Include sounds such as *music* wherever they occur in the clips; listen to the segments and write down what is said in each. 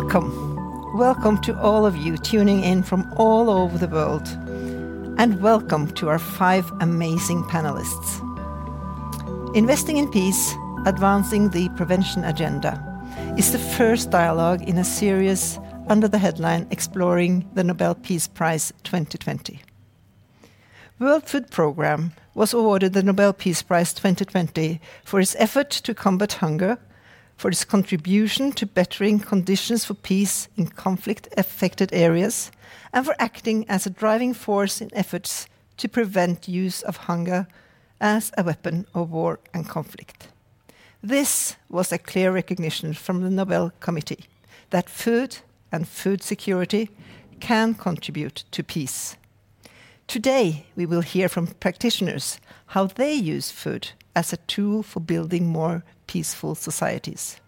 Welcome. Welcome to all of you tuning in from all over the world. And welcome to our five amazing panelists. Investing in Peace, Advancing the Prevention Agenda is the first dialogue in a series under the headline Exploring the Nobel Peace Prize 2020. World Food Programme was awarded the Nobel Peace Prize 2020 for its effort to combat hunger for its contribution to bettering conditions for peace in conflict affected areas, and for acting as a driving force in efforts to prevent use of hunger as a weapon of war and conflict. This was a clear recognition from the Nobel Committee that food and food security can contribute to peace. Today, we will hear from practitioners how they use food as a tool for building more peaceful societies.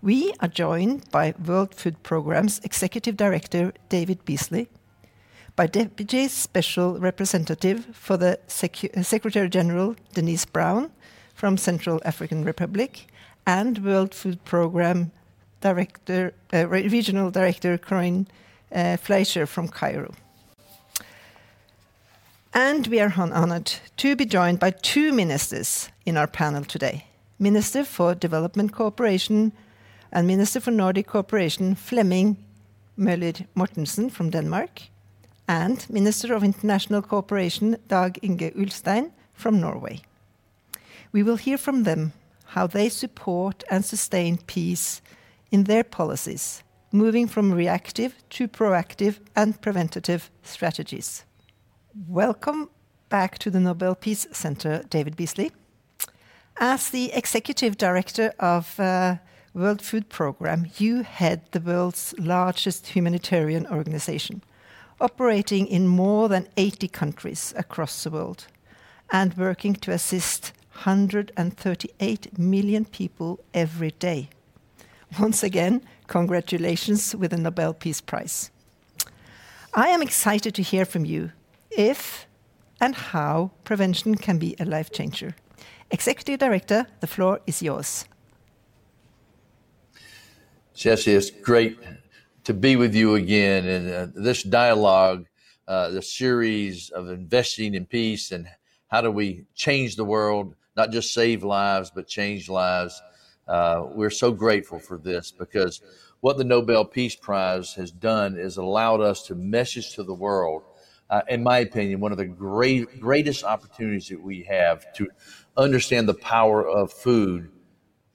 We are joined by World Food Programme's Executive Director, David Beasley, by Deputy Special Representative for the Secu Secretary General, Denise Brown, from Central African Republic, and World Food Programme Director, uh, Regional Director, Corinne uh, Fleischer from Cairo. And we are honored to be joined by two ministers in our panel today. Minister for Development Cooperation and Minister for Nordic Cooperation Flemming Møller Mortensen from Denmark, and Minister of International Cooperation Dag Inge Ulstein from Norway. We will hear from them how they support and sustain peace in their policies, moving from reactive to proactive and preventative strategies. Welcome back to the Nobel Peace Center, David Beasley. As the executive director of uh, World Food Programme, you head the world's largest humanitarian organization, operating in more than 80 countries across the world and working to assist 138 million people every day. Once again, congratulations with the Nobel Peace Prize. I am excited to hear from you if and how prevention can be a life changer. Executive Director, the floor is yours. Kjersti, it's great to be with you again. And uh, this dialogue, uh, the series of investing in peace and how do we change the world, not just save lives, but change lives. Uh, we're so grateful for this because what the Nobel Peace Prize has done is allowed us to message to the world uh, in my opinion, one of the great, greatest opportunities that we have to understand the power of food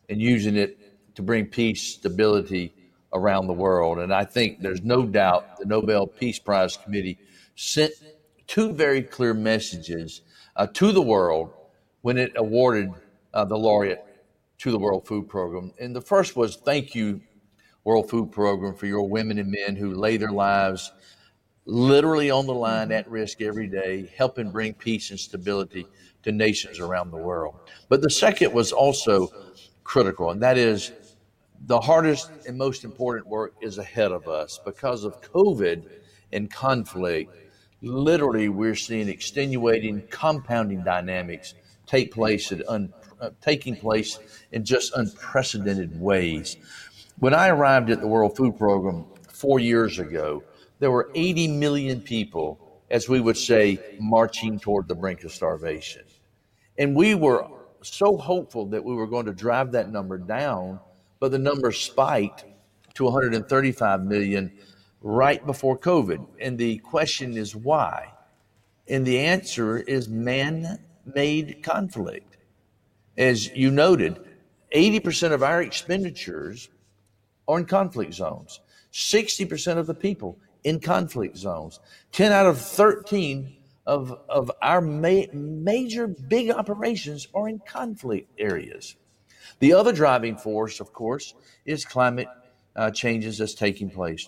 and using it to bring peace, stability around the world. And I think there's no doubt the Nobel Peace Prize Committee sent two very clear messages uh, to the world when it awarded uh, the laureate to the World Food Program. And the first was thank you, World Food Program, for your women and men who lay their lives literally on the line at risk every day, helping bring peace and stability to nations around the world. But the second was also critical, and that is the hardest and most important work is ahead of us because of COVID and conflict. Literally, we're seeing extenuating, compounding dynamics take place at un, uh, taking place in just unprecedented ways. When I arrived at the World Food Program four years ago, there were 80 million people, as we would say, marching toward the brink of starvation. And we were so hopeful that we were going to drive that number down, but the number spiked to 135 million right before COVID. And the question is why? And the answer is man made conflict. As you noted, 80% of our expenditures are in conflict zones. 60% of the people in conflict zones. 10 out of 13 of, of our ma- major big operations are in conflict areas. The other driving force, of course, is climate uh, changes that's taking place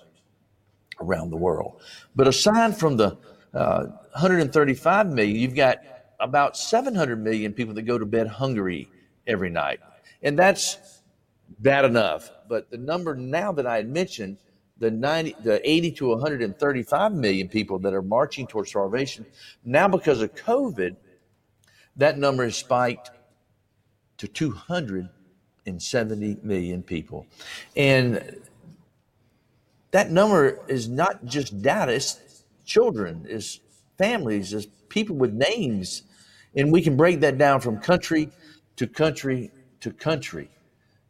around the world. But aside from the uh, 135 million, you've got about 700 million people that go to bed hungry every night. And that's bad enough. But the number now that I had mentioned the 90 the 80 to 135 million people that are marching towards starvation now because of covid that number has spiked to 270 million people and that number is not just data, it's children, it's families, it's people with names. And we can break that down from country to country to country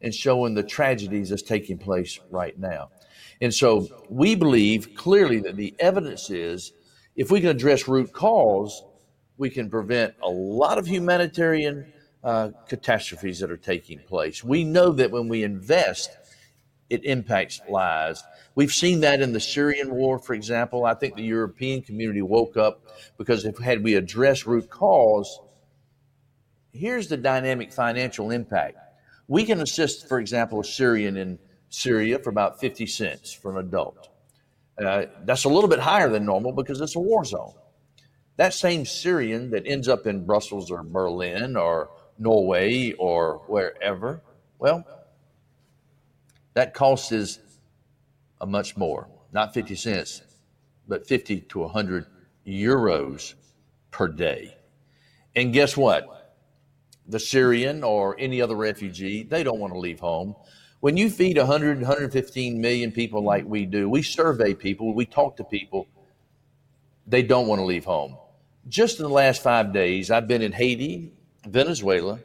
and showing the tragedies that's taking place right now. And so we believe clearly that the evidence is if we can address root cause, we can prevent a lot of humanitarian uh, catastrophes that are taking place. We know that when we invest, it impacts lives. We've seen that in the Syrian war, for example. I think the European community woke up because if had we addressed root cause, here's the dynamic financial impact. We can assist, for example, a Syrian in Syria for about 50 cents for an adult. Uh, that's a little bit higher than normal because it's a war zone. That same Syrian that ends up in Brussels or Berlin or Norway or wherever, well, that cost is a much more, not 50 cents, but 50 to 100 euros per day. And guess what? The Syrian or any other refugee, they don't want to leave home. When you feed 100, 115 million people like we do, we survey people, we talk to people, they don't want to leave home. Just in the last five days, I've been in Haiti, Venezuela,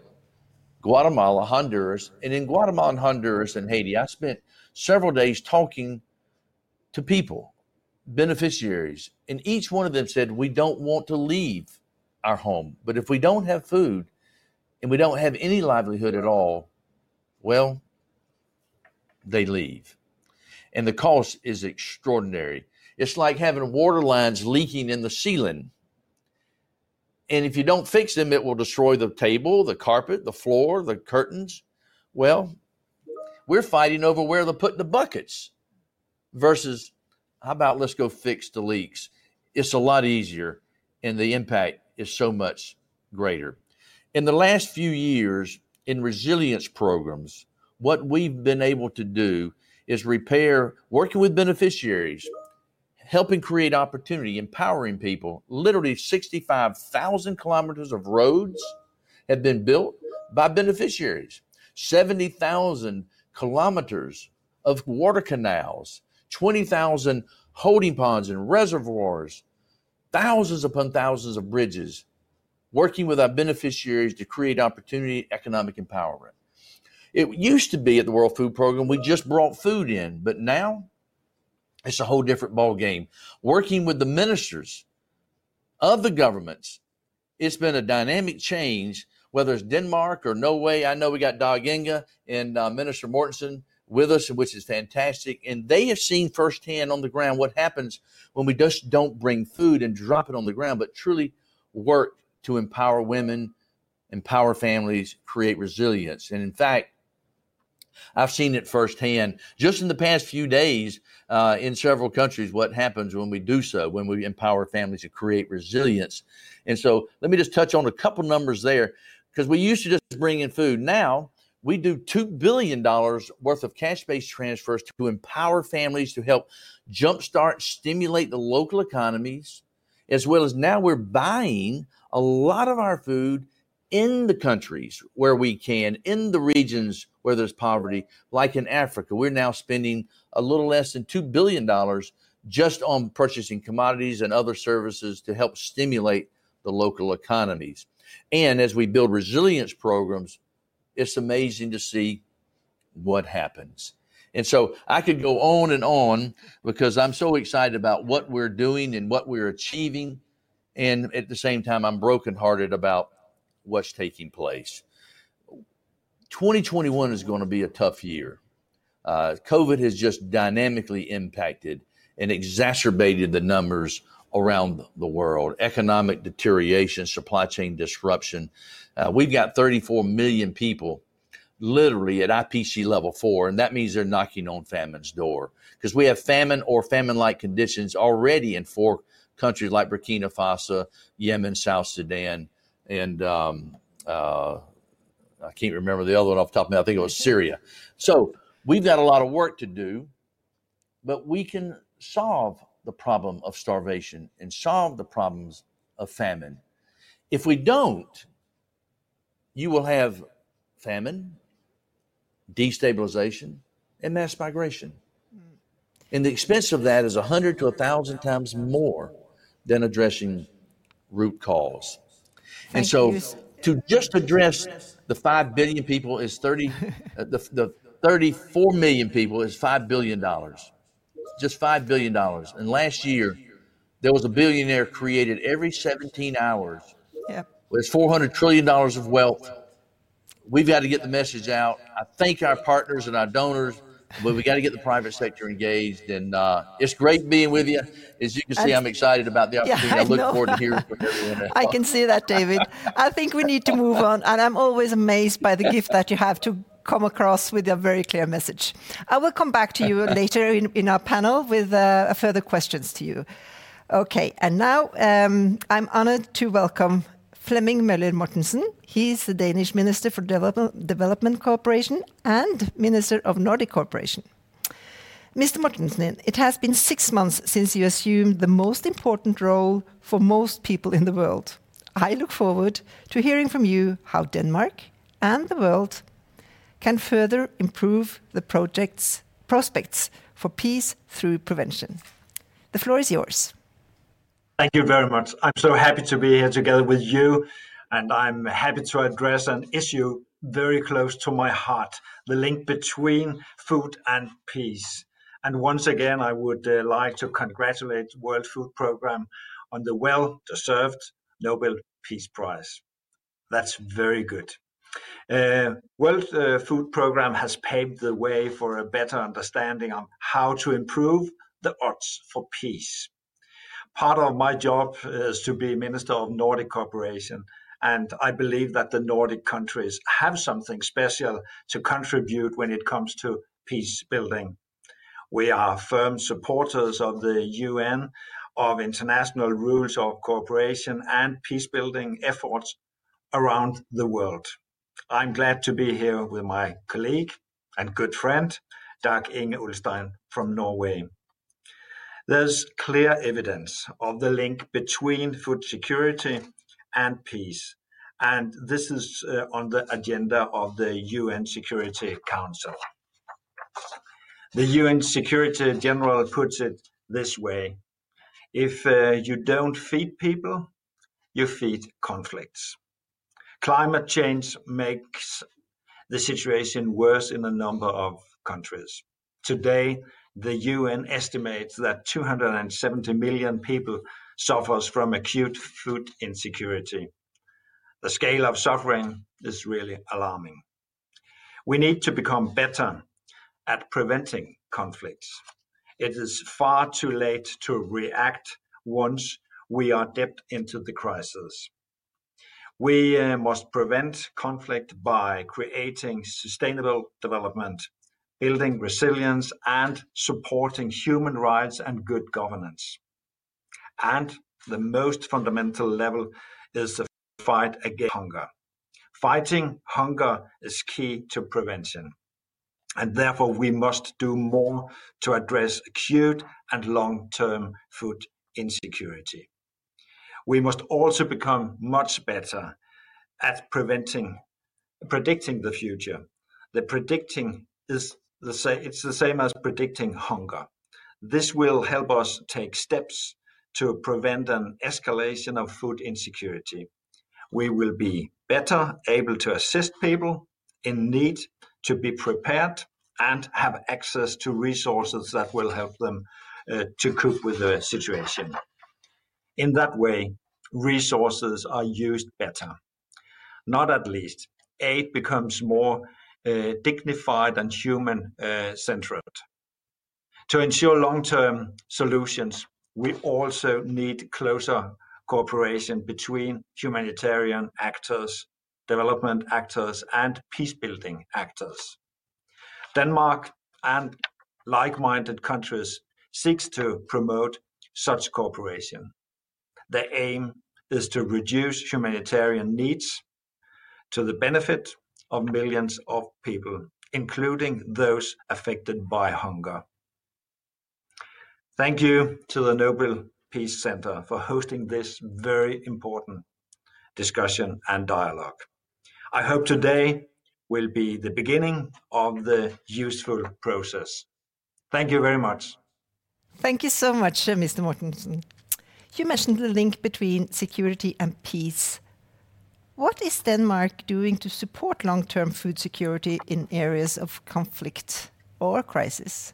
Guatemala, Honduras, and in Guatemala and Honduras and Haiti, I spent several days talking to people, beneficiaries, and each one of them said, We don't want to leave our home. But if we don't have food and we don't have any livelihood at all, well, they leave. And the cost is extraordinary. It's like having water lines leaking in the ceiling and if you don't fix them, it will destroy the table, the carpet, the floor, the curtains. Well, we're fighting over where to put the buckets versus how about let's go fix the leaks? It's a lot easier and the impact is so much greater. In the last few years, in resilience programs, what we've been able to do is repair, working with beneficiaries, helping create opportunity, empowering people. Literally 65,000 kilometers of roads have been built by beneficiaries, 70,000 kilometers of water canals, 20,000 holding ponds and reservoirs, thousands upon thousands of bridges, working with our beneficiaries to create opportunity, economic empowerment. It used to be at the World Food Program, we just brought food in, but now it's a whole different ball game. Working with the ministers of the governments, it's been a dynamic change. Whether it's Denmark or Norway, I know we got Dag Inge and uh, Minister Mortensen with us, which is fantastic. And they have seen firsthand on the ground what happens when we just don't bring food and drop it on the ground, but truly work to empower women, empower families, create resilience. And in fact, I've seen it firsthand just in the past few days uh, in several countries what happens when we do so, when we empower families to create resilience. And so let me just touch on a couple numbers there because we used to just bring in food. Now we do $2 billion worth of cash based transfers to empower families to help jumpstart, stimulate the local economies, as well as now we're buying a lot of our food in the countries where we can, in the regions where there's poverty, like in Africa. We're now spending a little less than $2 billion just on purchasing commodities and other services to help stimulate the local economies. And as we build resilience programs, it's amazing to see what happens. And so I could go on and on because I'm so excited about what we're doing and what we're achieving. And at the same time, I'm brokenhearted about what's taking place. 2021 is going to be a tough year. Uh, COVID has just dynamically impacted and exacerbated the numbers around the world. Economic deterioration, supply chain disruption. Uh, we've got 34 million people literally at IPC level four, and that means they're knocking on famine's door because we have famine or famine like conditions already in four countries like Burkina Faso, Yemen, South Sudan, and um, uh, I can't remember the other one off the top of my head. I think it was Syria. So we've got a lot of work to do, but we can solve the problem of starvation and solve the problems of famine. If we don't, you will have famine, destabilization, and mass migration. And the expense of that is a hundred to a thousand times more than addressing root cause. And so you. to just address the 5 billion people is 30, *laughs* uh, the, the 34 million people is $5 billion. Just $5 billion. And last year, there was a billionaire created every 17 hours. Yep. There's $400 trillion of wealth. We've got to get the message out. I thank our partners and our donors but we got to get the private sector engaged. And uh, it's great being with you. As you can see, I'm excited about the opportunity. Yeah, I, I, look know. forward to hearing from everyone. *laughs* I can see that, David. I think we need to move on. And I'm always amazed by the gift that you have to come across with a very clear message. I will come back to you *laughs* later in, in our panel with uh, further questions to you. Okay, and now um, I'm honored to welcome Flemming Møller Mortensen. He's the Danish Minister for Development, Development Cooperation and Minister of Nordic Cooperation. Mr. Mortensen, it has been six months since you assumed the most important role for most people in the world. I look forward to hearing from you how Denmark and the world can further improve the project's prospects for peace through prevention. The floor is yours. Thank you very much. I'm so happy to be here together with you, and I'm happy to address an issue very close to my heart the link between food and peace. And once again, I would uh, like to congratulate World Food Programme on the well deserved Nobel Peace Prize. That's very good. Uh, World uh, Food Programme has paved the way for a better understanding on how to improve the odds for peace part of my job is to be Minister of Nordic Cooperation. And I believe that the Nordic countries have something special to contribute when it comes to peace building. We are firm supporters of the UN, of international rules of cooperation and peace building efforts around the world. I'm glad to be here with my colleague and good friend, Dag Inge Ulstein from Norway. There's clear evidence of the link between food security and peace, and this is uh, on the agenda of the UN Security Council. The UN Security General puts it this way if uh, you don't feed people, you feed conflicts. Climate change makes the situation worse in a number of countries. Today, the UN estimates that 270 million people suffers from acute food insecurity. The scale of suffering is really alarming. We need to become better at preventing conflicts. It is far too late to react once we are dipped into the crisis. We uh, must prevent conflict by creating sustainable development building resilience, and supporting human rights and good governance. And the most fundamental level is the fight against hunger. Fighting hunger is key to prevention. And therefore, we must do more to address acute and long term food insecurity. We must also become much better at preventing, predicting the future. The predicting is the same, it's the same as predicting hunger. This will help us take steps to prevent an escalation of food insecurity. We will be better able to assist people in need to be prepared and have access to resources that will help them uh, to cope with the situation. In that way, resources are used better. Not at least, aid becomes more uh, dignified and human uh, centered. To ensure long term solutions, we also need closer cooperation between humanitarian actors, development actors, and peace building actors. Denmark and like minded countries seeks to promote such cooperation. The aim is to reduce humanitarian needs to the benefit of millions of people, including those affected by hunger. Thank you to the Nobel Peace Center for hosting this very important discussion and dialogue. I hope today will be the beginning of the useful process. Thank you very much. Thank you so much, uh, Mr. Mortensen. You mentioned the link between security and peace. What is Denmark doing to support long-term food security in areas of conflict or crisis?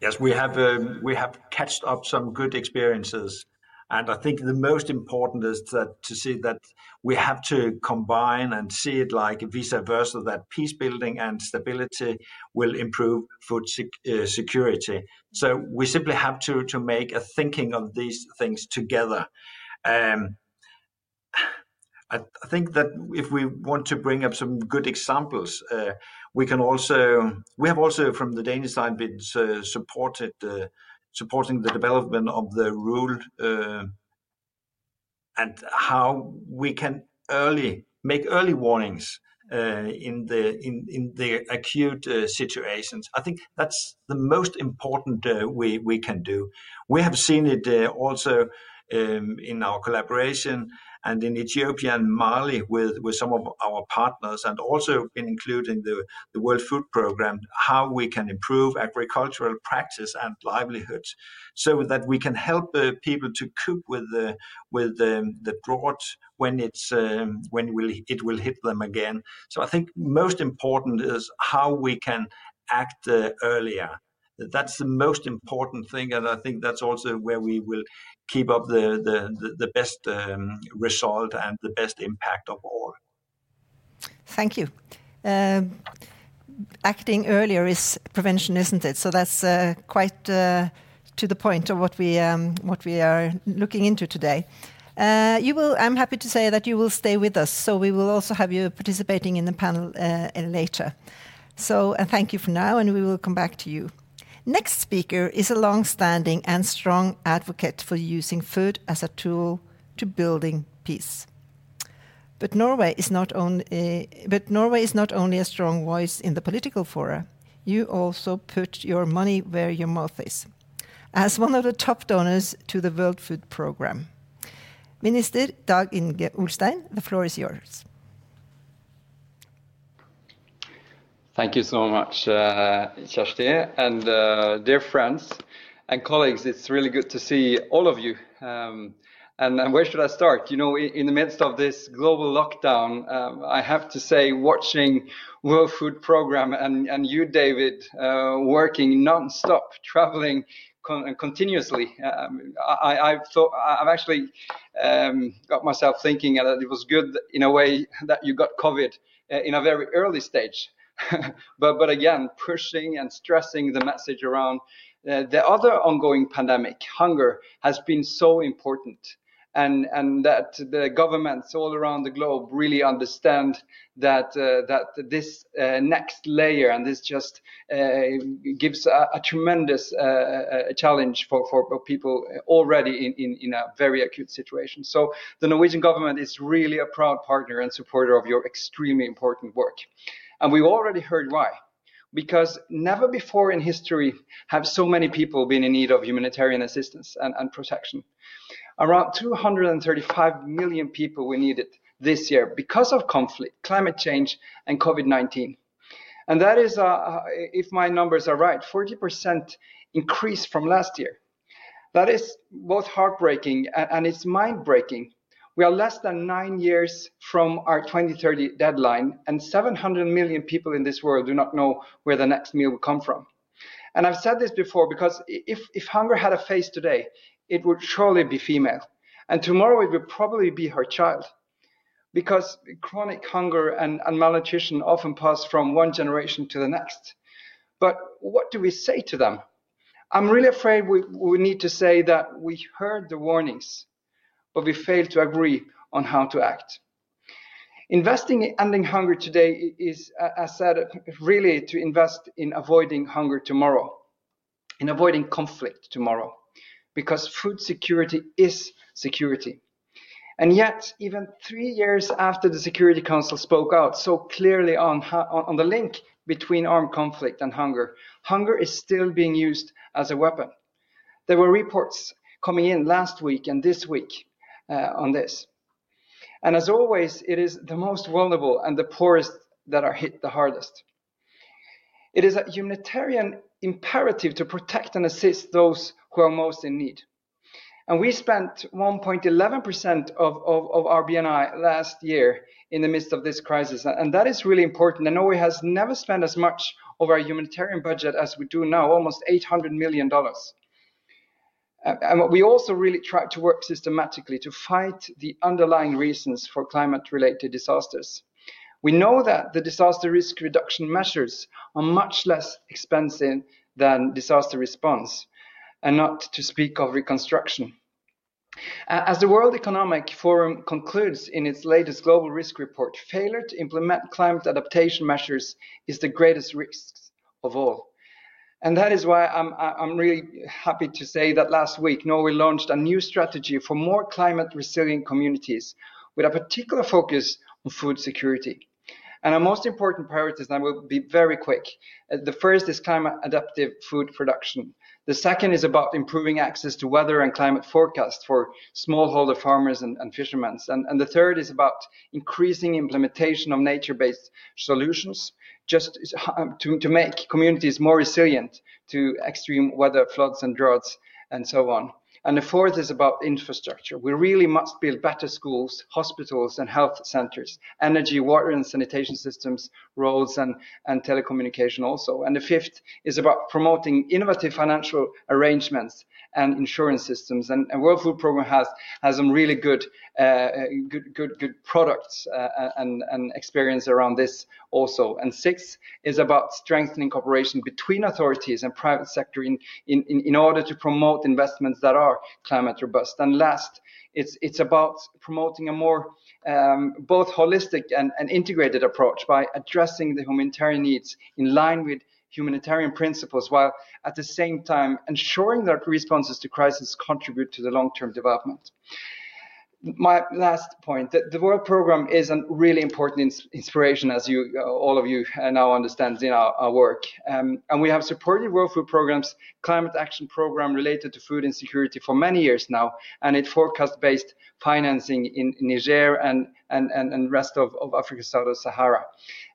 Yes, we have um, we have catched up some good experiences, and I think the most important is that to see that we have to combine and see it like vice versa that peace building and stability will improve food sec- uh, security. So we simply have to to make a thinking of these things together. Um, I, I think that if we want to bring up some good examples, uh, we can also we have also from the Danish side been uh, supported uh, supporting the development of the rule uh, and how we can early make early warnings uh, in the in in the acute uh, situations. I think that's the most important uh, we we can do. We have seen it uh, also um, in our collaboration and in Ethiopia and Mali with, with some of our partners, and also in including the, the World Food Programme, how we can improve agricultural practice and livelihoods, so that we can help uh, people to cope with the with um, the drought when it's um, when will it will hit them again. So I think most important is how we can act uh, earlier that's the most important thing and i think that's also where we will keep up the the, the best um, result and the best impact of all thank you um, acting earlier is prevention isn't it so that's uh, quite uh, to the point of what we um, what we are looking into today uh, you will. I'm happy to say that you will stay with us, so we will also have you participating in the panel uh, later. So, uh, thank you for now, and we will come back to you. Next speaker is a long-standing and strong advocate for using food as a tool to building peace. But Norway is not only, eh, but Norway is not only a strong voice in the political fora. You also put your money where your mouth is. As one of the top donors to the World Food Programme, Minister Dag Inge Ulstein, the floor is yours. Thank you so much, uh, Kjersti. And uh, dear friends and colleagues, it's really good to see all of you. Um, and, and, where should I start? You know, in, in the midst of this global lockdown, um, I have to say, watching World Food Program and, and you, David, uh, working non-stop, traveling con continuously. Um, I, I've thought I've actually um, got myself thinking that it was good in a way that you got COVID uh, in a very early stage *laughs* but but again, pushing and stressing the message around uh, the other ongoing pandemic, hunger, has been so important. And, and that the governments all around the globe really understand that uh, that this uh, next layer and this just uh, gives a, a tremendous uh, uh, challenge for, for people already in, in, in a very acute situation. So the Norwegian government is really a proud partner and supporter of your extremely important work. And we've already heard why. Because never before in history have so many people been in need of humanitarian assistance and, and protection. Around 235 million people we needed this year because of conflict, climate change, and COVID 19. And that is, uh, if my numbers are right, 40% increase from last year. That is both heartbreaking and, and it's mind breaking we are less than nine years from our 2030 deadline, and 700 million people in this world do not know where the next meal will come from. And I've said this before because if, if hunger had a face today, it would surely be female. And tomorrow it would probably be her child. Because chronic hunger and, and malnutrition often pass from one generation to the next. But what do we say to them? I'm really afraid we, we need to say that we heard the warnings but we fail to agree on how to act. Investing in ending hunger today is, as I said, really to invest in avoiding hunger tomorrow, in avoiding conflict tomorrow, because food security is security. And yet, even three years after the Security Council spoke out so clearly on, on the link between armed conflict and hunger, hunger is still being used as a weapon. There were reports coming in last week and this week Uh, on this. And as always, it is the most vulnerable and the poorest that are hit the hardest. It is a humanitarian imperative to protect and assist those who are most in need. And we spent 1.11% of, of, of our BNI last year in the midst of this crisis. And that is really important. And Norway has never spent as much of our humanitarian budget as we do now, almost $800 million. Uh, and we also really try to work systematically to fight the underlying reasons for climate related disasters. We know that the disaster risk reduction measures are much less expensive than disaster response, and not to speak of reconstruction. Uh, as the World Economic Forum concludes in its latest global risk report, failure to implement climate adaptation measures is the greatest risk of all. And that is why I'm, I'm really happy to say that last week, Norway launched a new strategy for more climate resilient communities with a particular focus on food security. And our most important priorities, and I will be very quick. Uh, the first is climate adaptive food production. The second is about improving access to weather and climate forecasts for smallholder farmers and, and fishermen. And, and the third is about increasing implementation of nature-based solutions just um, to, to make communities more resilient to extreme weather, floods and droughts and so on. And the fourth is about infrastructure. We really must build better schools, hospitals, and health centers, energy, water, and sanitation systems, roads, and, and telecommunication also. And the fifth is about promoting innovative financial arrangements and insurance systems. And, and World Food Program has has some really good uh, good good good products uh, and and experience around this also. And six is about strengthening cooperation between authorities and private sector in in in order to promote investments that are climate robust. And last, it's it's about promoting a more um, both holistic and, and integrated approach by addressing the humanitarian needs in line with humanitarian principles while at the same time ensuring that responses to crisis contribute to the long-term development my last point that the world program is a really important ins inspiration as you uh, all of you uh, now understand in our, our work. Um, and we have supported world food programs climate action program related to food insecurity for many years now and it forecast based financing in, in niger and and and, and rest of, of africa south of sahara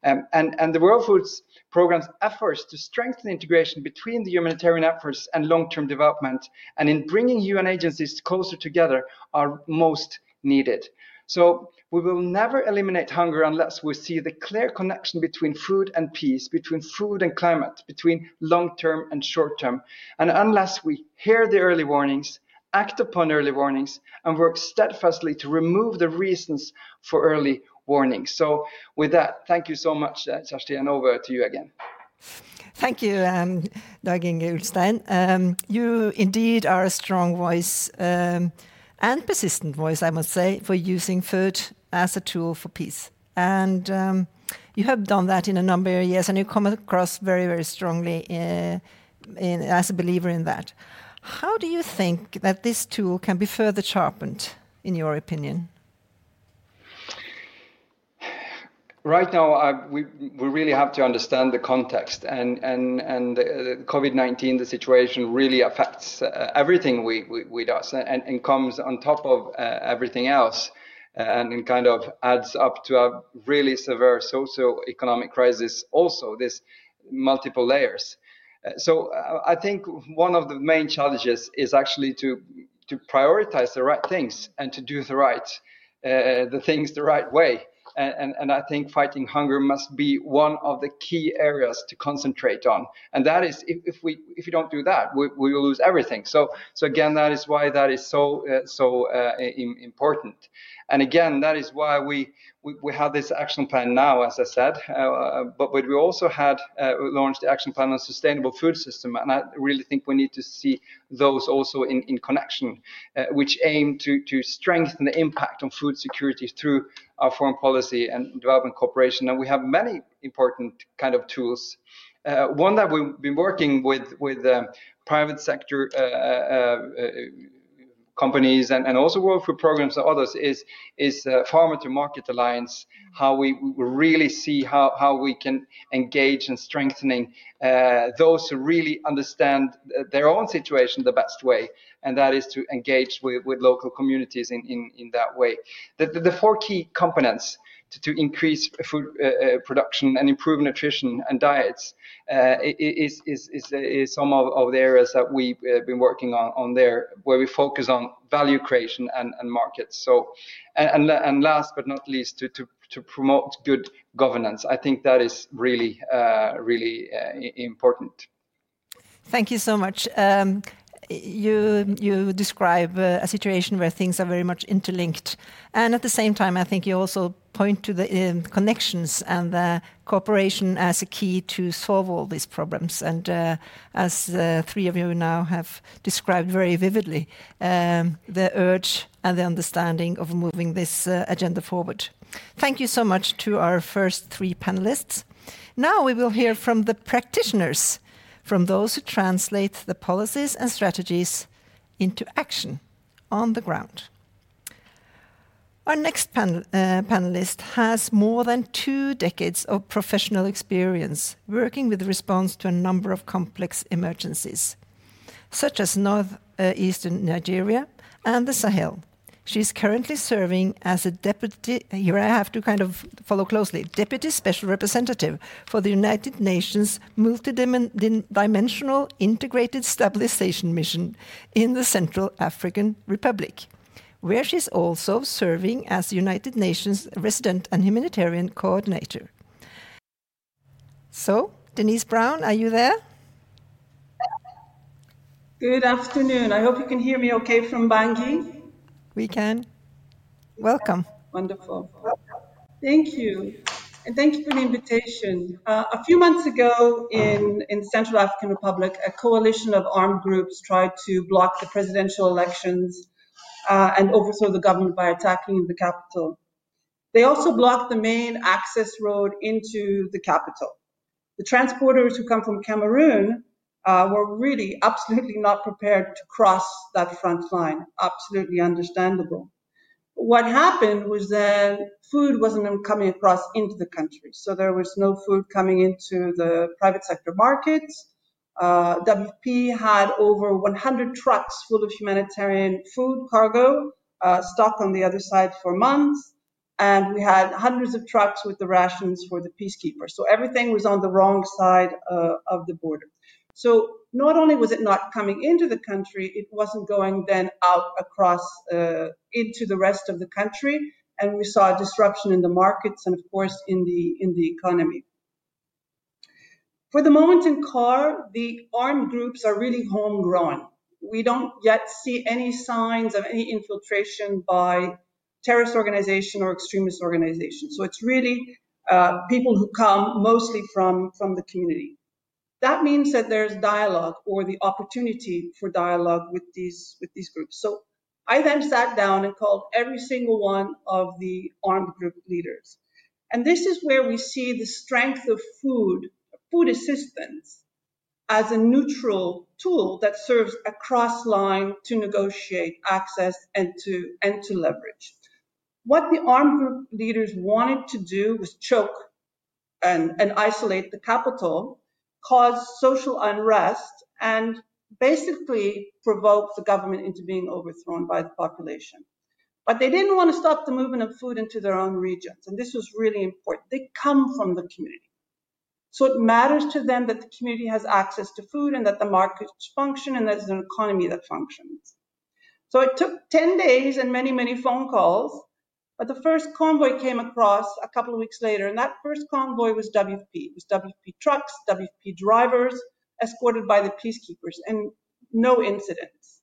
um, and and the world foods program's efforts to strengthen integration between the humanitarian efforts and long-term development and in bringing UN agencies closer together are most needed. So we will never eliminate hunger unless we see the clear connection between food and peace, between food and climate, between long-term and short-term. And unless we hear the early warnings, act upon early warnings, and work steadfastly to remove the reasons for early So with that, thank you so much, uh, and over to you again. Thank you, um, Dag Inge Ulstein. Um, you indeed are a strong voice um, and persistent voice, I must say, for using food as a tool for peace. And um, you have done that in a number of years, and you come across very, very strongly uh, in, as a believer in that. How do you think that this tool can be further sharpened, in your opinion? Right now uh, we we really have to understand the context and and and uh, COVID-19 the situation really affects uh, everything we, we we does and, and comes on top of uh, everything else uh, and, and kind of adds up to a really severe socio-economic crisis also this multiple layers. Uh, so I think one of the main challenges is actually to to prioritize the right things and to do the right the things the right way and, and, and, I think fighting hunger must be one of the key areas to concentrate on. And that is, if, if we if we don't do that, we, we will lose everything. So so again, that is why that is so uh, so uh, important. And again, that is why we we, we have this action plan now, as I said, uh, but, but we also had uh, launched the action plan on sustainable food system, and I really think we need to see those also in, in connection, uh, which aim to, to strengthen the impact on food security through our foreign policy and development cooperation. And we have many important kind of tools. Uh, one that we've been working with with uh, private sector uh, companies and, and also World Food Programs and others is is uh, farmer to market alliance how we, really see how, how we can engage in strengthening uh, those who really understand their own situation the best way and that is to engage with, with local communities in, in, in that way. The, the, the four key components to, to increase food uh, uh, production and improve nutrition and diets uh, is, is, is, is, some of, of, the areas that we've uh, been working on, on there, where we focus on value creation and, and markets. So, and, and last but not least, to, to, to promote good governance. I think that is really, uh, really uh, important. Thank you so much. Um, you you describe uh, a situation where things are very much interlinked, and at the same time, I think you also point to the um, connections and the cooperation as a key to solve all these problems. And uh, as the three of you now have described very vividly, um, the urge and the understanding of moving this uh, agenda forward. Thank you so much to our first three panelists. Now we will hear from the practitioners from those who translate the policies and strategies into action on the ground. Our next uh, panelist has more than two decades of professional experience working with response to a number of complex emergencies, such as northeastern Nigeria and the Sahel, She's currently serving as a deputy, here I have to kind of follow closely, deputy special representative for the United Nations multidimensional integrated stabilization mission in the Central African Republic, where she's also serving as United Nations resident and humanitarian coordinator. So, Denise Brown, are you there? Good afternoon. I hope you can hear me okay from Bangui we can. Welcome. Wonderful. Thank you. And thank you for the invitation. Uh, a few months ago in, in Central African Republic, a coalition of armed groups tried to block the presidential elections uh, and overthrow the government by attacking the capital. They also blocked the main access road into the capital. The transporters who come from Cameroon uh, were really absolutely not prepared to cross that front line. Absolutely understandable. What happened was that food wasn't coming across into the country. So there was no food coming into the private sector markets. Uh, WFP had over 100 trucks full of humanitarian food cargo uh, stuck on the other side for months. And we had hundreds of trucks with the rations for the peacekeepers. So everything was on the wrong side uh, of the border. So not only was it not coming into the country, it wasn't going then out across uh, into the rest of the country, and we saw a disruption in the markets and, of course, in the in the economy. For the moment in CAR, the armed groups are really homegrown. We don't yet see any signs of any infiltration by terrorist organization or extremist organization. So it's really uh, people who come mostly from, from the community that means that there's dialogue or the opportunity for dialogue with these with these groups. So I then sat down and called every single one of the armed group leaders. And this is where we see the strength of food, food assistance, as a neutral tool that serves a cross line to negotiate access and to and to leverage. What the armed group leaders wanted to do was choke and, and isolate the capital cause social unrest and basically provoke the government into being overthrown by the population. But they didn't want to stop the movement of food into their own regions. And this was really important. They come from the community. So it matters to them that the community has access to food and that the markets function and there's an economy that functions. So it took 10 days and many, many phone calls but the first convoy came across a couple of weeks later, and that first convoy was WFP. It was WFP trucks, WFP drivers, escorted by the peacekeepers, and no incidents.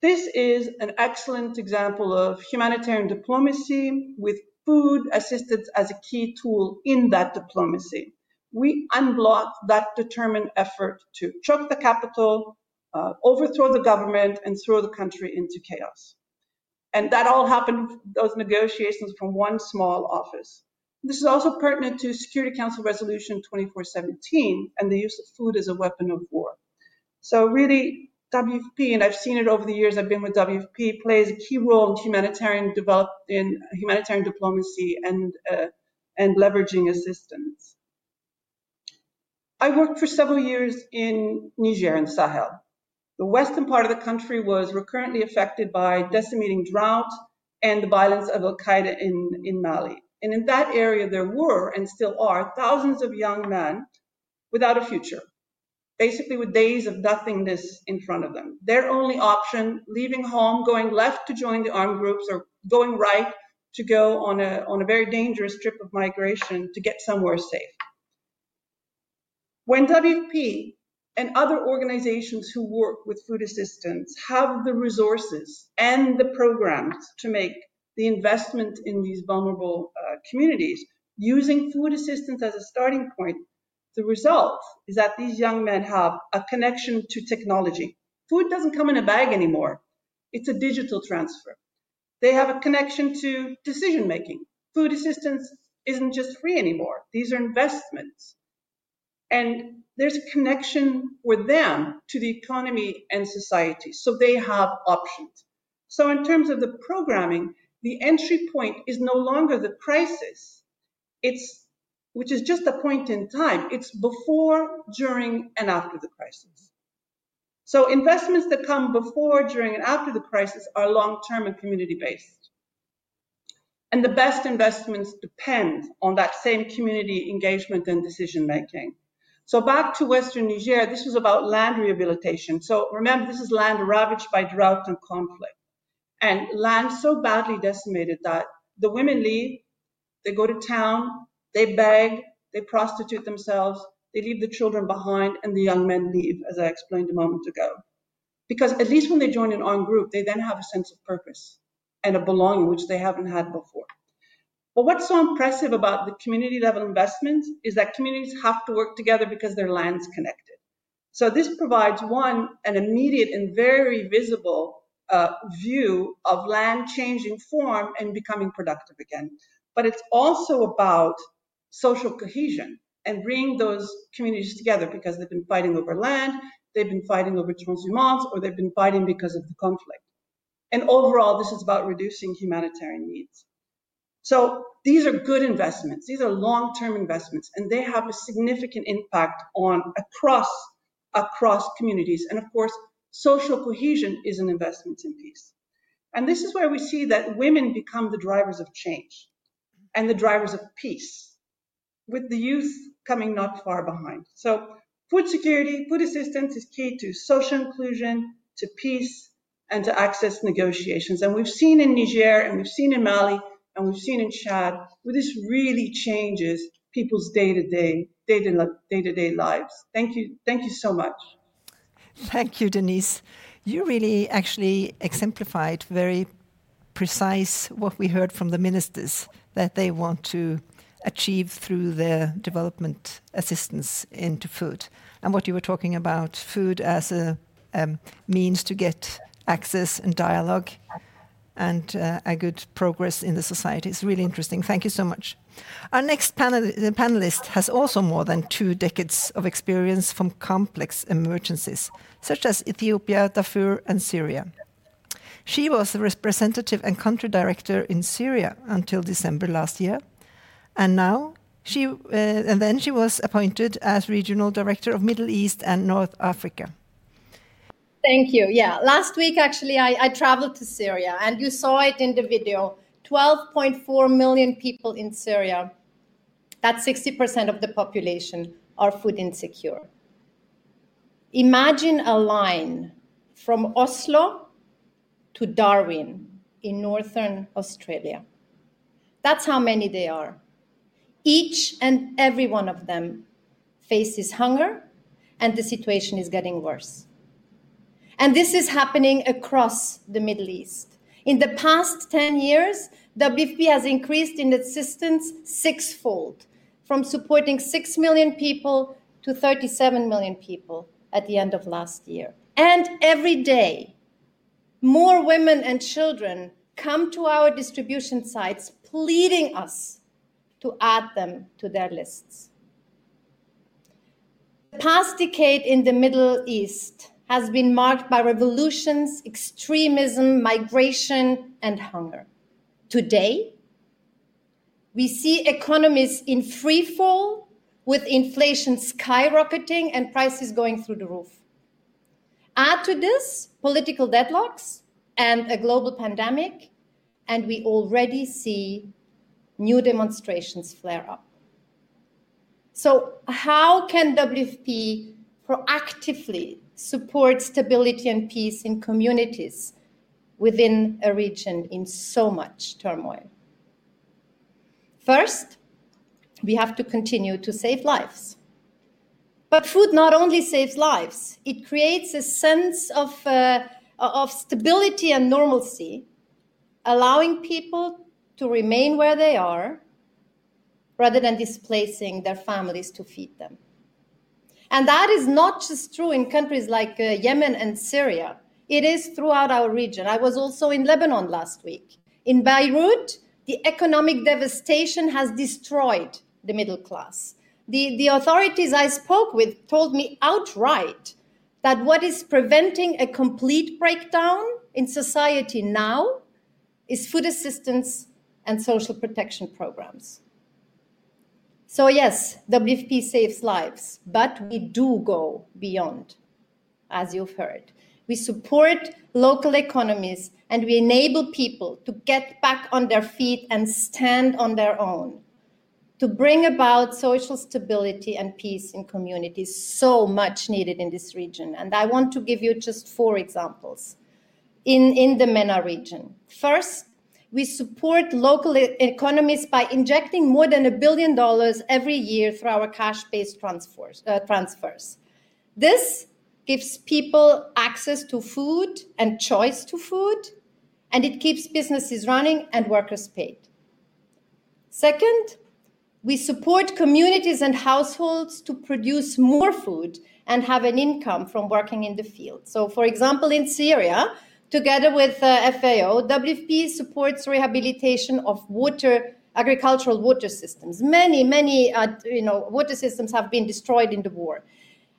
This is an excellent example of humanitarian diplomacy with food assistance as a key tool in that diplomacy. We unblocked that determined effort to choke the capital, uh, overthrow the government, and throw the country into chaos. And that all happened, those negotiations from one small office. This is also pertinent to Security Council Resolution 2417 and the use of food as a weapon of war. So really, WFP, and I've seen it over the years I've been with WFP, plays a key role in humanitarian develop in humanitarian diplomacy and uh, and leveraging assistance. I worked for several years in Niger and Sahel. The western part of the country was recurrently affected by decimating drought and the violence of Al Qaeda in, in Mali. And in that area, there were and still are thousands of young men without a future, basically with days of nothingness in front of them. Their only option, leaving home, going left to join the armed groups, or going right to go on a, on a very dangerous trip of migration to get somewhere safe. When WFP and other organizations who work with food assistance have the resources and the programs to make the investment in these vulnerable uh, communities using food assistance as a starting point, the result is that these young men have a connection to technology. Food doesn't come in a bag anymore. It's a digital transfer. They have a connection to decision making. Food assistance isn't just free anymore. These are investments. And there's a connection for them to the economy and society. So they have options. So in terms of the programming, the entry point is no longer the crisis. It's, which is just a point in time. It's before, during, and after the crisis. So investments that come before, during, and after the crisis are long-term and community-based. And the best investments depend on that same community engagement and decision-making. So back to Western Niger, this was about land rehabilitation. So remember, this is land ravaged by drought and conflict. And land so badly decimated that the women leave, they go to town, they beg, they prostitute themselves, they leave the children behind, and the young men leave, as I explained a moment ago. Because at least when they join an armed group, they then have a sense of purpose and a belonging, which they haven't had before. But what's so impressive about the community level investments is that communities have to work together because their land's connected. So this provides one, an immediate and very visible uh, view of land changing form and becoming productive again. But it's also about social cohesion and bringing those communities together because they've been fighting over land, they've been fighting over transhumance, or they've been fighting because of the conflict. And overall, this is about reducing humanitarian needs. So these are good investments. These are long-term investments, and they have a significant impact on across across communities. And of course, social cohesion is an investment in peace. And this is where we see that women become the drivers of change and the drivers of peace, with the youth coming not far behind. So food security, food assistance is key to social inclusion, to peace, and to access negotiations. And we've seen in Niger and we've seen in Mali and we've seen in Chad where this really changes people's day-to-day, day-to-day lives. Thank you. Thank you so much. Thank you, Denise. You really actually exemplified very precise what we heard from the ministers that they want to achieve through their development assistance into food. And what you were talking about, food as a um, means to get access and dialogue and uh, a good progress in the society. It's really interesting. Thank you so much. Our next panel panelist has also more than two decades of experience from complex emergencies, such as Ethiopia, Darfur, and Syria. She was the representative and country director in Syria until December last year, and now she uh, and then she was appointed as regional director of Middle East and North Africa. Thank you. Yeah, last week actually I, I traveled to Syria and you saw it in the video 12.4 million people in Syria. That's 60% of the population are food insecure. Imagine a line from Oslo to Darwin in northern Australia. That's how many they are. Each and every one of them faces hunger, and the situation is getting worse. And this is happening across the Middle East. In the past 10 years, WFP has increased in its assistance sixfold, from supporting 6 million people to 37 million people at the end of last year. And every day, more women and children come to our distribution sites pleading us to add them to their lists. The past decade in the Middle East has been marked by revolutions, extremism, migration, and hunger. Today, we see economies in free fall with inflation skyrocketing and prices going through the roof. Add to this political deadlocks and a global pandemic, and we already see new demonstrations flare up. So, how can WFP proactively support stability and peace in communities within a region in so much turmoil? First, we have to continue to save lives. But food not only saves lives, it creates a sense of, uh, of stability and normalcy, allowing people to remain where they are rather than displacing their families to feed them. And that is not just true in countries like uh, Yemen and Syria. It is throughout our region. I was also in Lebanon last week. In Beirut, the economic devastation has destroyed the middle class. The, the authorities I spoke with told me outright that what is preventing a complete breakdown in society now is food assistance and social protection programs. So, yes, WFP saves lives, but we do go beyond, as you've heard. We support local economies and we enable people to get back on their feet and stand on their own to bring about social stability and peace in communities so much needed in this region. And I want to give you just four examples in, in the MENA region. First, we support local economies by injecting more than a billion dollars every year through our cash-based transfers. Uh, transfers. This gives people access to food and choice to food, and it keeps businesses running and workers paid. Second, we support communities and households to produce more food and have an income from working in the field. So, for example, in Syria, together with uh, FAO, WFP supports rehabilitation of water agricultural water systems. Many, many, uh, you know, water systems have been destroyed in the war.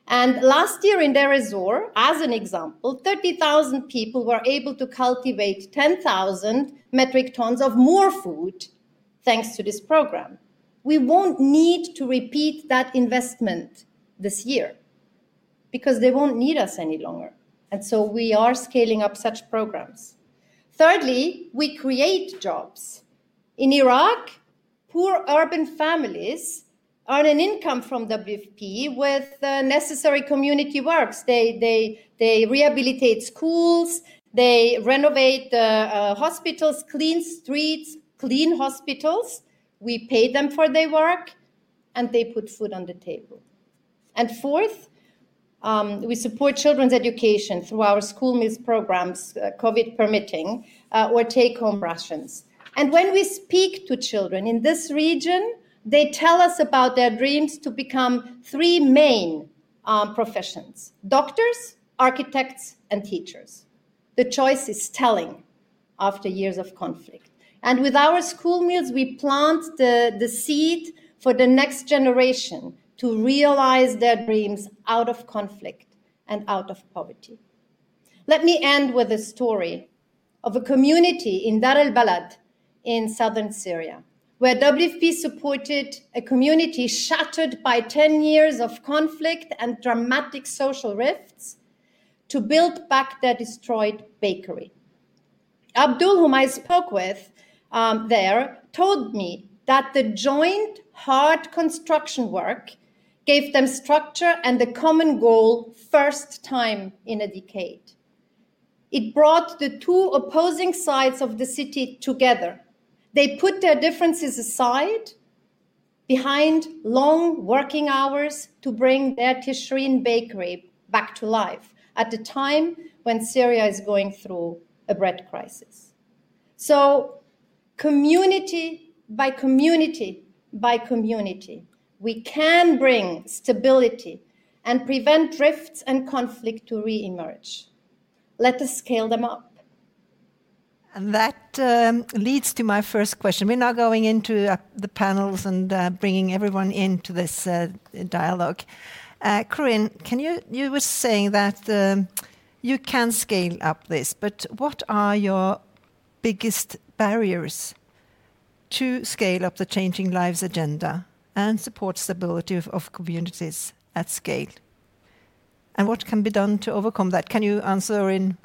And last year in Deir ez-Zor, as an example, 30,000 people were able to cultivate 10,000 metric tons of more food thanks to this program we won't need to repeat that investment this year because they won't need us any longer. And so we are scaling up such programs. Thirdly, we create jobs. In Iraq, poor urban families earn an income from WFP with uh, necessary community works. They, they, they rehabilitate schools, they renovate uh, uh, hospitals, clean streets, clean hospitals. We pay them for their work and they put food on the table. And fourth, um, we support children's education through our school meals programs, uh, COVID permitting, uh, or take home rations. And when we speak to children in this region, they tell us about their dreams to become three main um, professions doctors, architects, and teachers. The choice is telling after years of conflict. And with our school meals, we plant the, the seed for the next generation to realize their dreams out of conflict and out of poverty. Let me end with a story of a community in Daraa al-Balad in southern Syria, where WFP supported a community shattered by 10 years of conflict and dramatic social rifts to build back their destroyed bakery. Abdul, whom I spoke with, um, there told me that the joint hard construction work gave them structure and a common goal first time in a decade. It brought the two opposing sides of the city together. They put their differences aside behind long working hours to bring their Tishreen bakery back to life at a time when Syria is going through a bread crisis. So community by community by community, we can bring stability and prevent drifts and conflict to re-emerge. Let us scale them up. And that um, leads to my first question. We're now going into uh, the panels and uh, bringing everyone into this uh, dialogue. Uh, Corinne, can you you were saying that um, you can scale up this, but what are your biggest barriers to scale up the changing lives agenda and support stability of, of communities at scale? And what can be done to overcome that? Can you answer in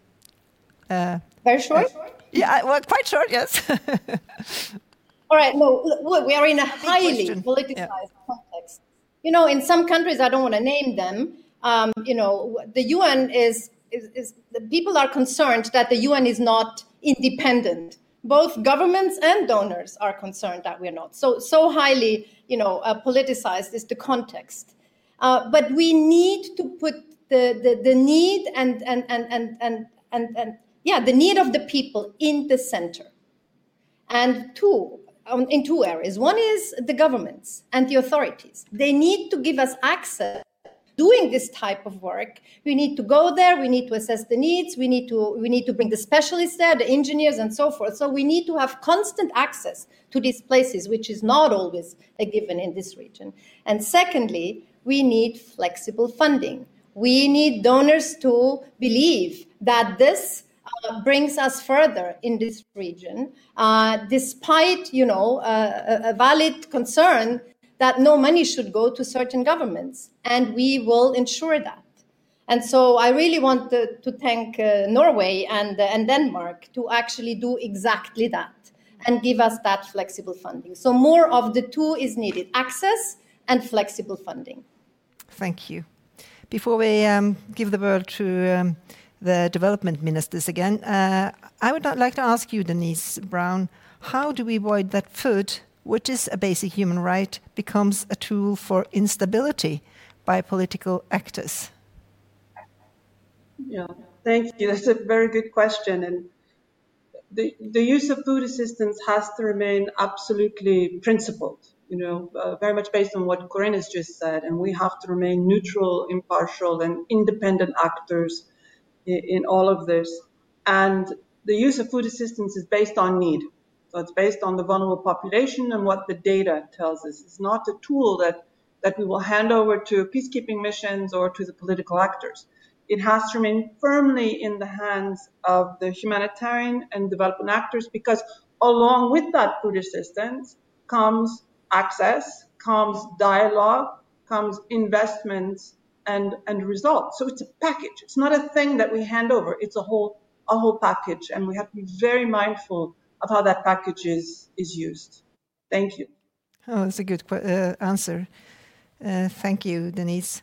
uh, very short? Uh, yeah, well, quite short, yes. *laughs* All right, no, look, we are in a highly politicized yeah. context. You know, in some countries, I don't want to name them, um, you know, the UN is, is, is, the people are concerned that the UN is not independent. Both governments and donors are concerned that we're not. So, so highly, you know, uh, politicized is the context. Uh, but we need to put the, the, the need and, and, and, and, and, and, and, yeah, the need of the people in the center. And two, um, in two areas. One is the governments and the authorities. They need to give us access doing this type of work we need to go there we need to assess the needs we need to we need to bring the specialists there the engineers and so forth. So we need to have constant access to these places which is not always a given in this region. And secondly we need flexible funding. We need donors to believe that this uh, brings us further in this region, uh, despite you know uh, a, a, valid concern that no money should go to certain governments, and we will ensure that. And so I really want to, to thank uh, Norway and, uh, and Denmark to actually do exactly that and give us that flexible funding. So more of the two is needed, access and flexible funding. Thank you. Before we um, give the word to um, the development ministers again, uh, I would like to ask you, Denise Brown, how do we avoid that food which is a basic human right, becomes a tool for instability by political actors? Yeah, thank you. That's a very good question. And the, the use of food assistance has to remain absolutely principled, you know, uh, very much based on what Corinne has just said. And we have to remain neutral, impartial, and independent actors in, in all of this. And the use of food assistance is based on need. So it's based on the vulnerable population and what the data tells us. It's not a tool that, that we will hand over to peacekeeping missions or to the political actors. It has to remain firmly in the hands of the humanitarian and development actors because along with that food assistance comes access, comes dialogue, comes investments and, and results. So it's a package. It's not a thing that we hand over. It's a whole, a whole package. And we have to be very mindful of how that package is, is used. Thank you. Oh, that's a good uh, answer. Uh, thank you, Denise.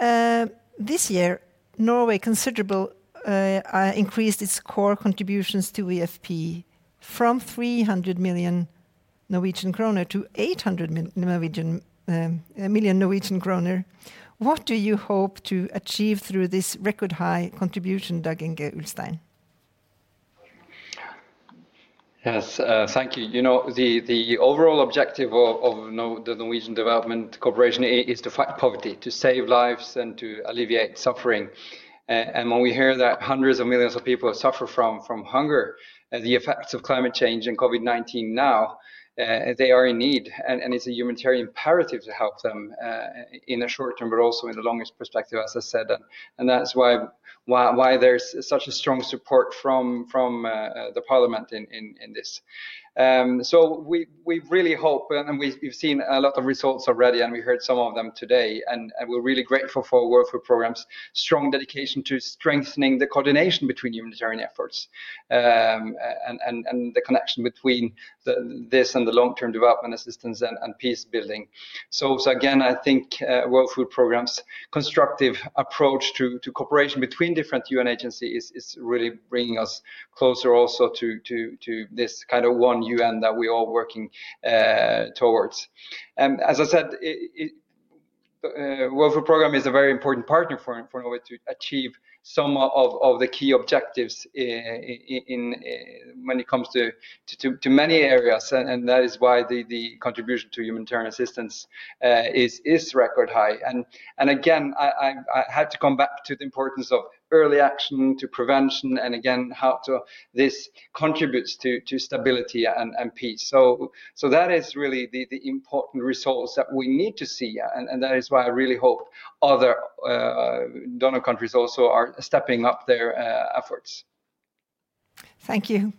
Uh, this year, Norway considerable uh, uh, increased its core contributions to EFP from 300 million Norwegian kroner to 800 Norwegian, um, million Norwegian kroner. What do you hope to achieve through this record high contribution, Dag-Inge Ulstein? Yes, uh, thank you. You know, the, the overall objective of, of the Norwegian Development Cooperation is to fight poverty, to save lives, and to alleviate suffering. Uh, and when we hear that hundreds of millions of people suffer from, from hunger, uh, the effects of climate change and COVID 19 now, uh, they are in need, and, and, it's a humanitarian imperative to help them uh, in the short term, but also in the longest perspective, as I said, and, and that's why, why why there's such a strong support from from uh, the Parliament in in, in this. Um, so we we really hope, and we've, seen a lot of results already, and we heard some of them today. And, and, we're really grateful for World Food Programme's strong dedication to strengthening the coordination between humanitarian efforts um, and, and, and the connection between the, this and the long-term development assistance and, and, peace building. So, so again, I think uh, World Food Programme's constructive approach to, to cooperation between different UN agencies is, is really bringing us closer also to, to, to this kind of one UN that we're all working uh, towards. And as I said, it, uh, World Food Programme is a very important partner for, for Norway to achieve some of, of the key objectives in, in, in when it comes to, to, to, many areas, and, and, that is why the, the contribution to humanitarian assistance uh, is is record high. And and again, I, I, I had to come back to the importance of early action to prevention and again how to this contributes to to stability and, and peace. So so that is really the the important results that we need to see and, and that is why i really hope other uh, donor countries also are stepping up their uh, efforts. Thank you.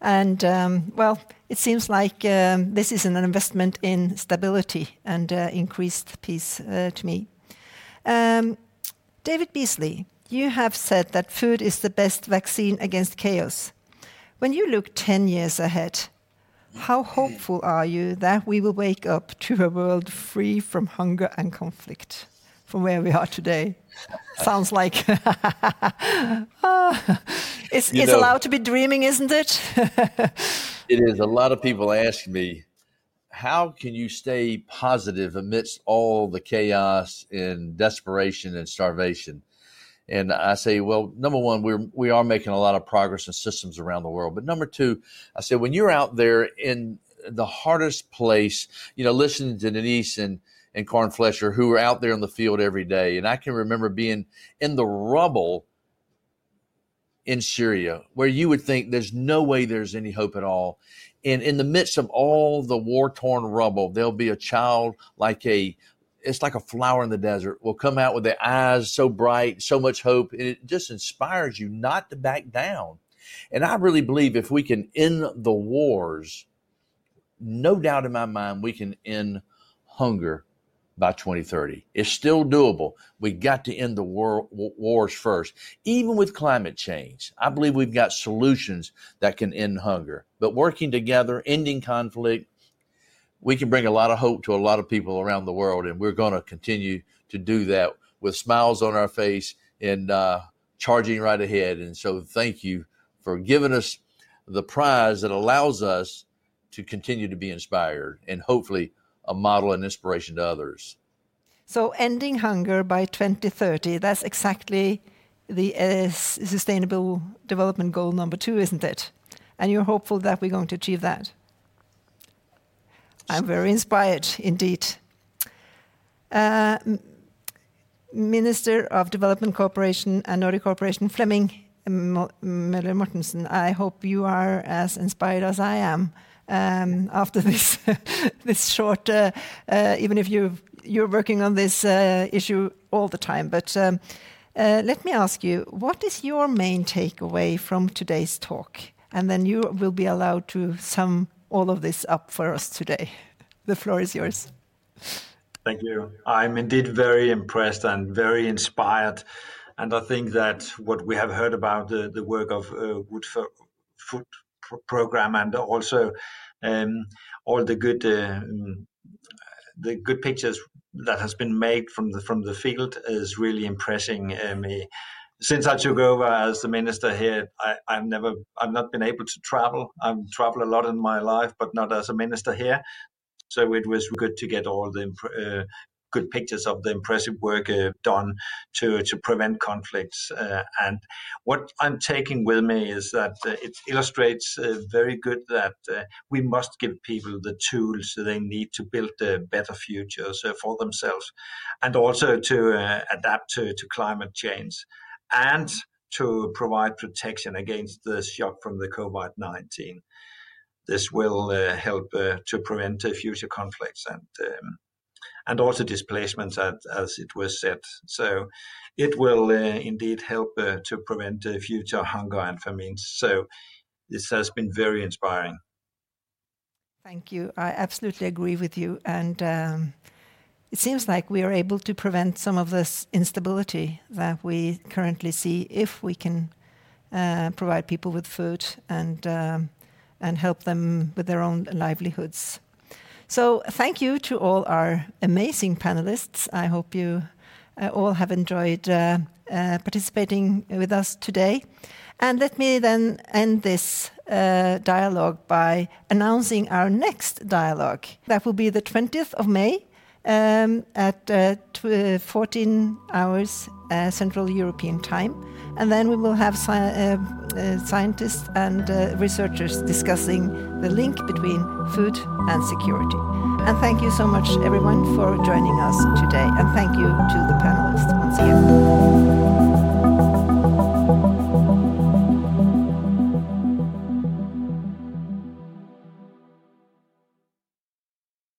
And um, well it seems like um, this is an investment in stability and uh, increased peace uh, to me. Um, david beasley you have said that food is the best vaccine against chaos. When you look 10 years ahead, how hopeful are you that we will wake up to a world free from hunger and conflict from where we are today? *laughs* Sounds like *laughs* ah, it's, it's know, allowed to be dreaming, isn't it? *laughs* it is. A lot of people ask me, how can you stay positive amidst all the chaos and desperation and starvation? And I say, well, number one, we're we are making a lot of progress in systems around the world. But number two, I said, when you're out there in the hardest place, you know, listening to Denise and and Corinne Fleischer, who are out there in the field every day, and I can remember being in the rubble in Syria, where you would think there's no way there's any hope at all. And in the midst of all the war torn rubble, there'll be a child like a it's like a flower in the desert will come out with the eyes so bright, so much hope, and it just inspires you not to back down. And I really believe if we can end the wars, no doubt in my mind, we can end hunger by 2030. It's still doable. We got to end the war, wars first. Even with climate change, I believe we've got solutions that can end hunger. But working together, ending conflict, we can bring a lot of hope to a lot of people around the world, and we're going to continue to do that with smiles on our face and uh, charging right ahead. And so, thank you for giving us the prize that allows us to continue to be inspired and hopefully a model and inspiration to others. So, ending hunger by 2030, that's exactly the uh, Sustainable Development Goal number two, isn't it? And you're hopeful that we're going to achieve that? I'm very inspired indeed. Uh, Minister of Development Cooperation and Nordic Cooperation, Flemming Møller Mortensen, I hope you are as inspired as I am um, after *laughs* this this short, uh, uh, even if you you're working on this uh, issue all the time. But um, uh, let me ask you, what is your main takeaway from today's talk? And then you will be allowed to sum all of this up for us today. The floor is yours. Thank you. I'm indeed very impressed and very inspired. And I think that what we have heard about the, the work of uh, World Food Program and also um, all the good uh, the good pictures that has been made from the from the field is really impressing uh, me since I took over as the minister here, I, have never, I've not been able to travel. I've traveled a lot in my life, but not as a minister here. So it was good to get all the uh, good pictures of the impressive work uh, done to to prevent conflicts. Uh, and what I'm taking with me is that uh, it illustrates uh, very good that uh, we must give people the tools they need to build a better futures for themselves, and also to adapt to, to climate change, and to provide protection against the shock from the COVID 19 this will uh, help uh, to prevent uh, future conflicts and um, and also displacements, as, as, it was said. So it will indeed help to prevent future hunger and famines. So this has been very inspiring. Thank you. I absolutely agree with you. And um, it seems like we are able to prevent some of this instability that we currently see if we can uh, provide people with food and um, and help them with their own livelihoods. So, thank you to all our amazing panelists. I hope you uh, all have enjoyed uh, uh, participating with us today. And let me then end this uh, dialogue by announcing our next dialogue. That will be the 20th of May um, at uh, 14 hours uh, Central European Time. And then we will have sci uh, uh, scientists and uh, researchers discussing the link between food and security. And thank you so much, everyone, for joining us today. And thank you to the panelists once again.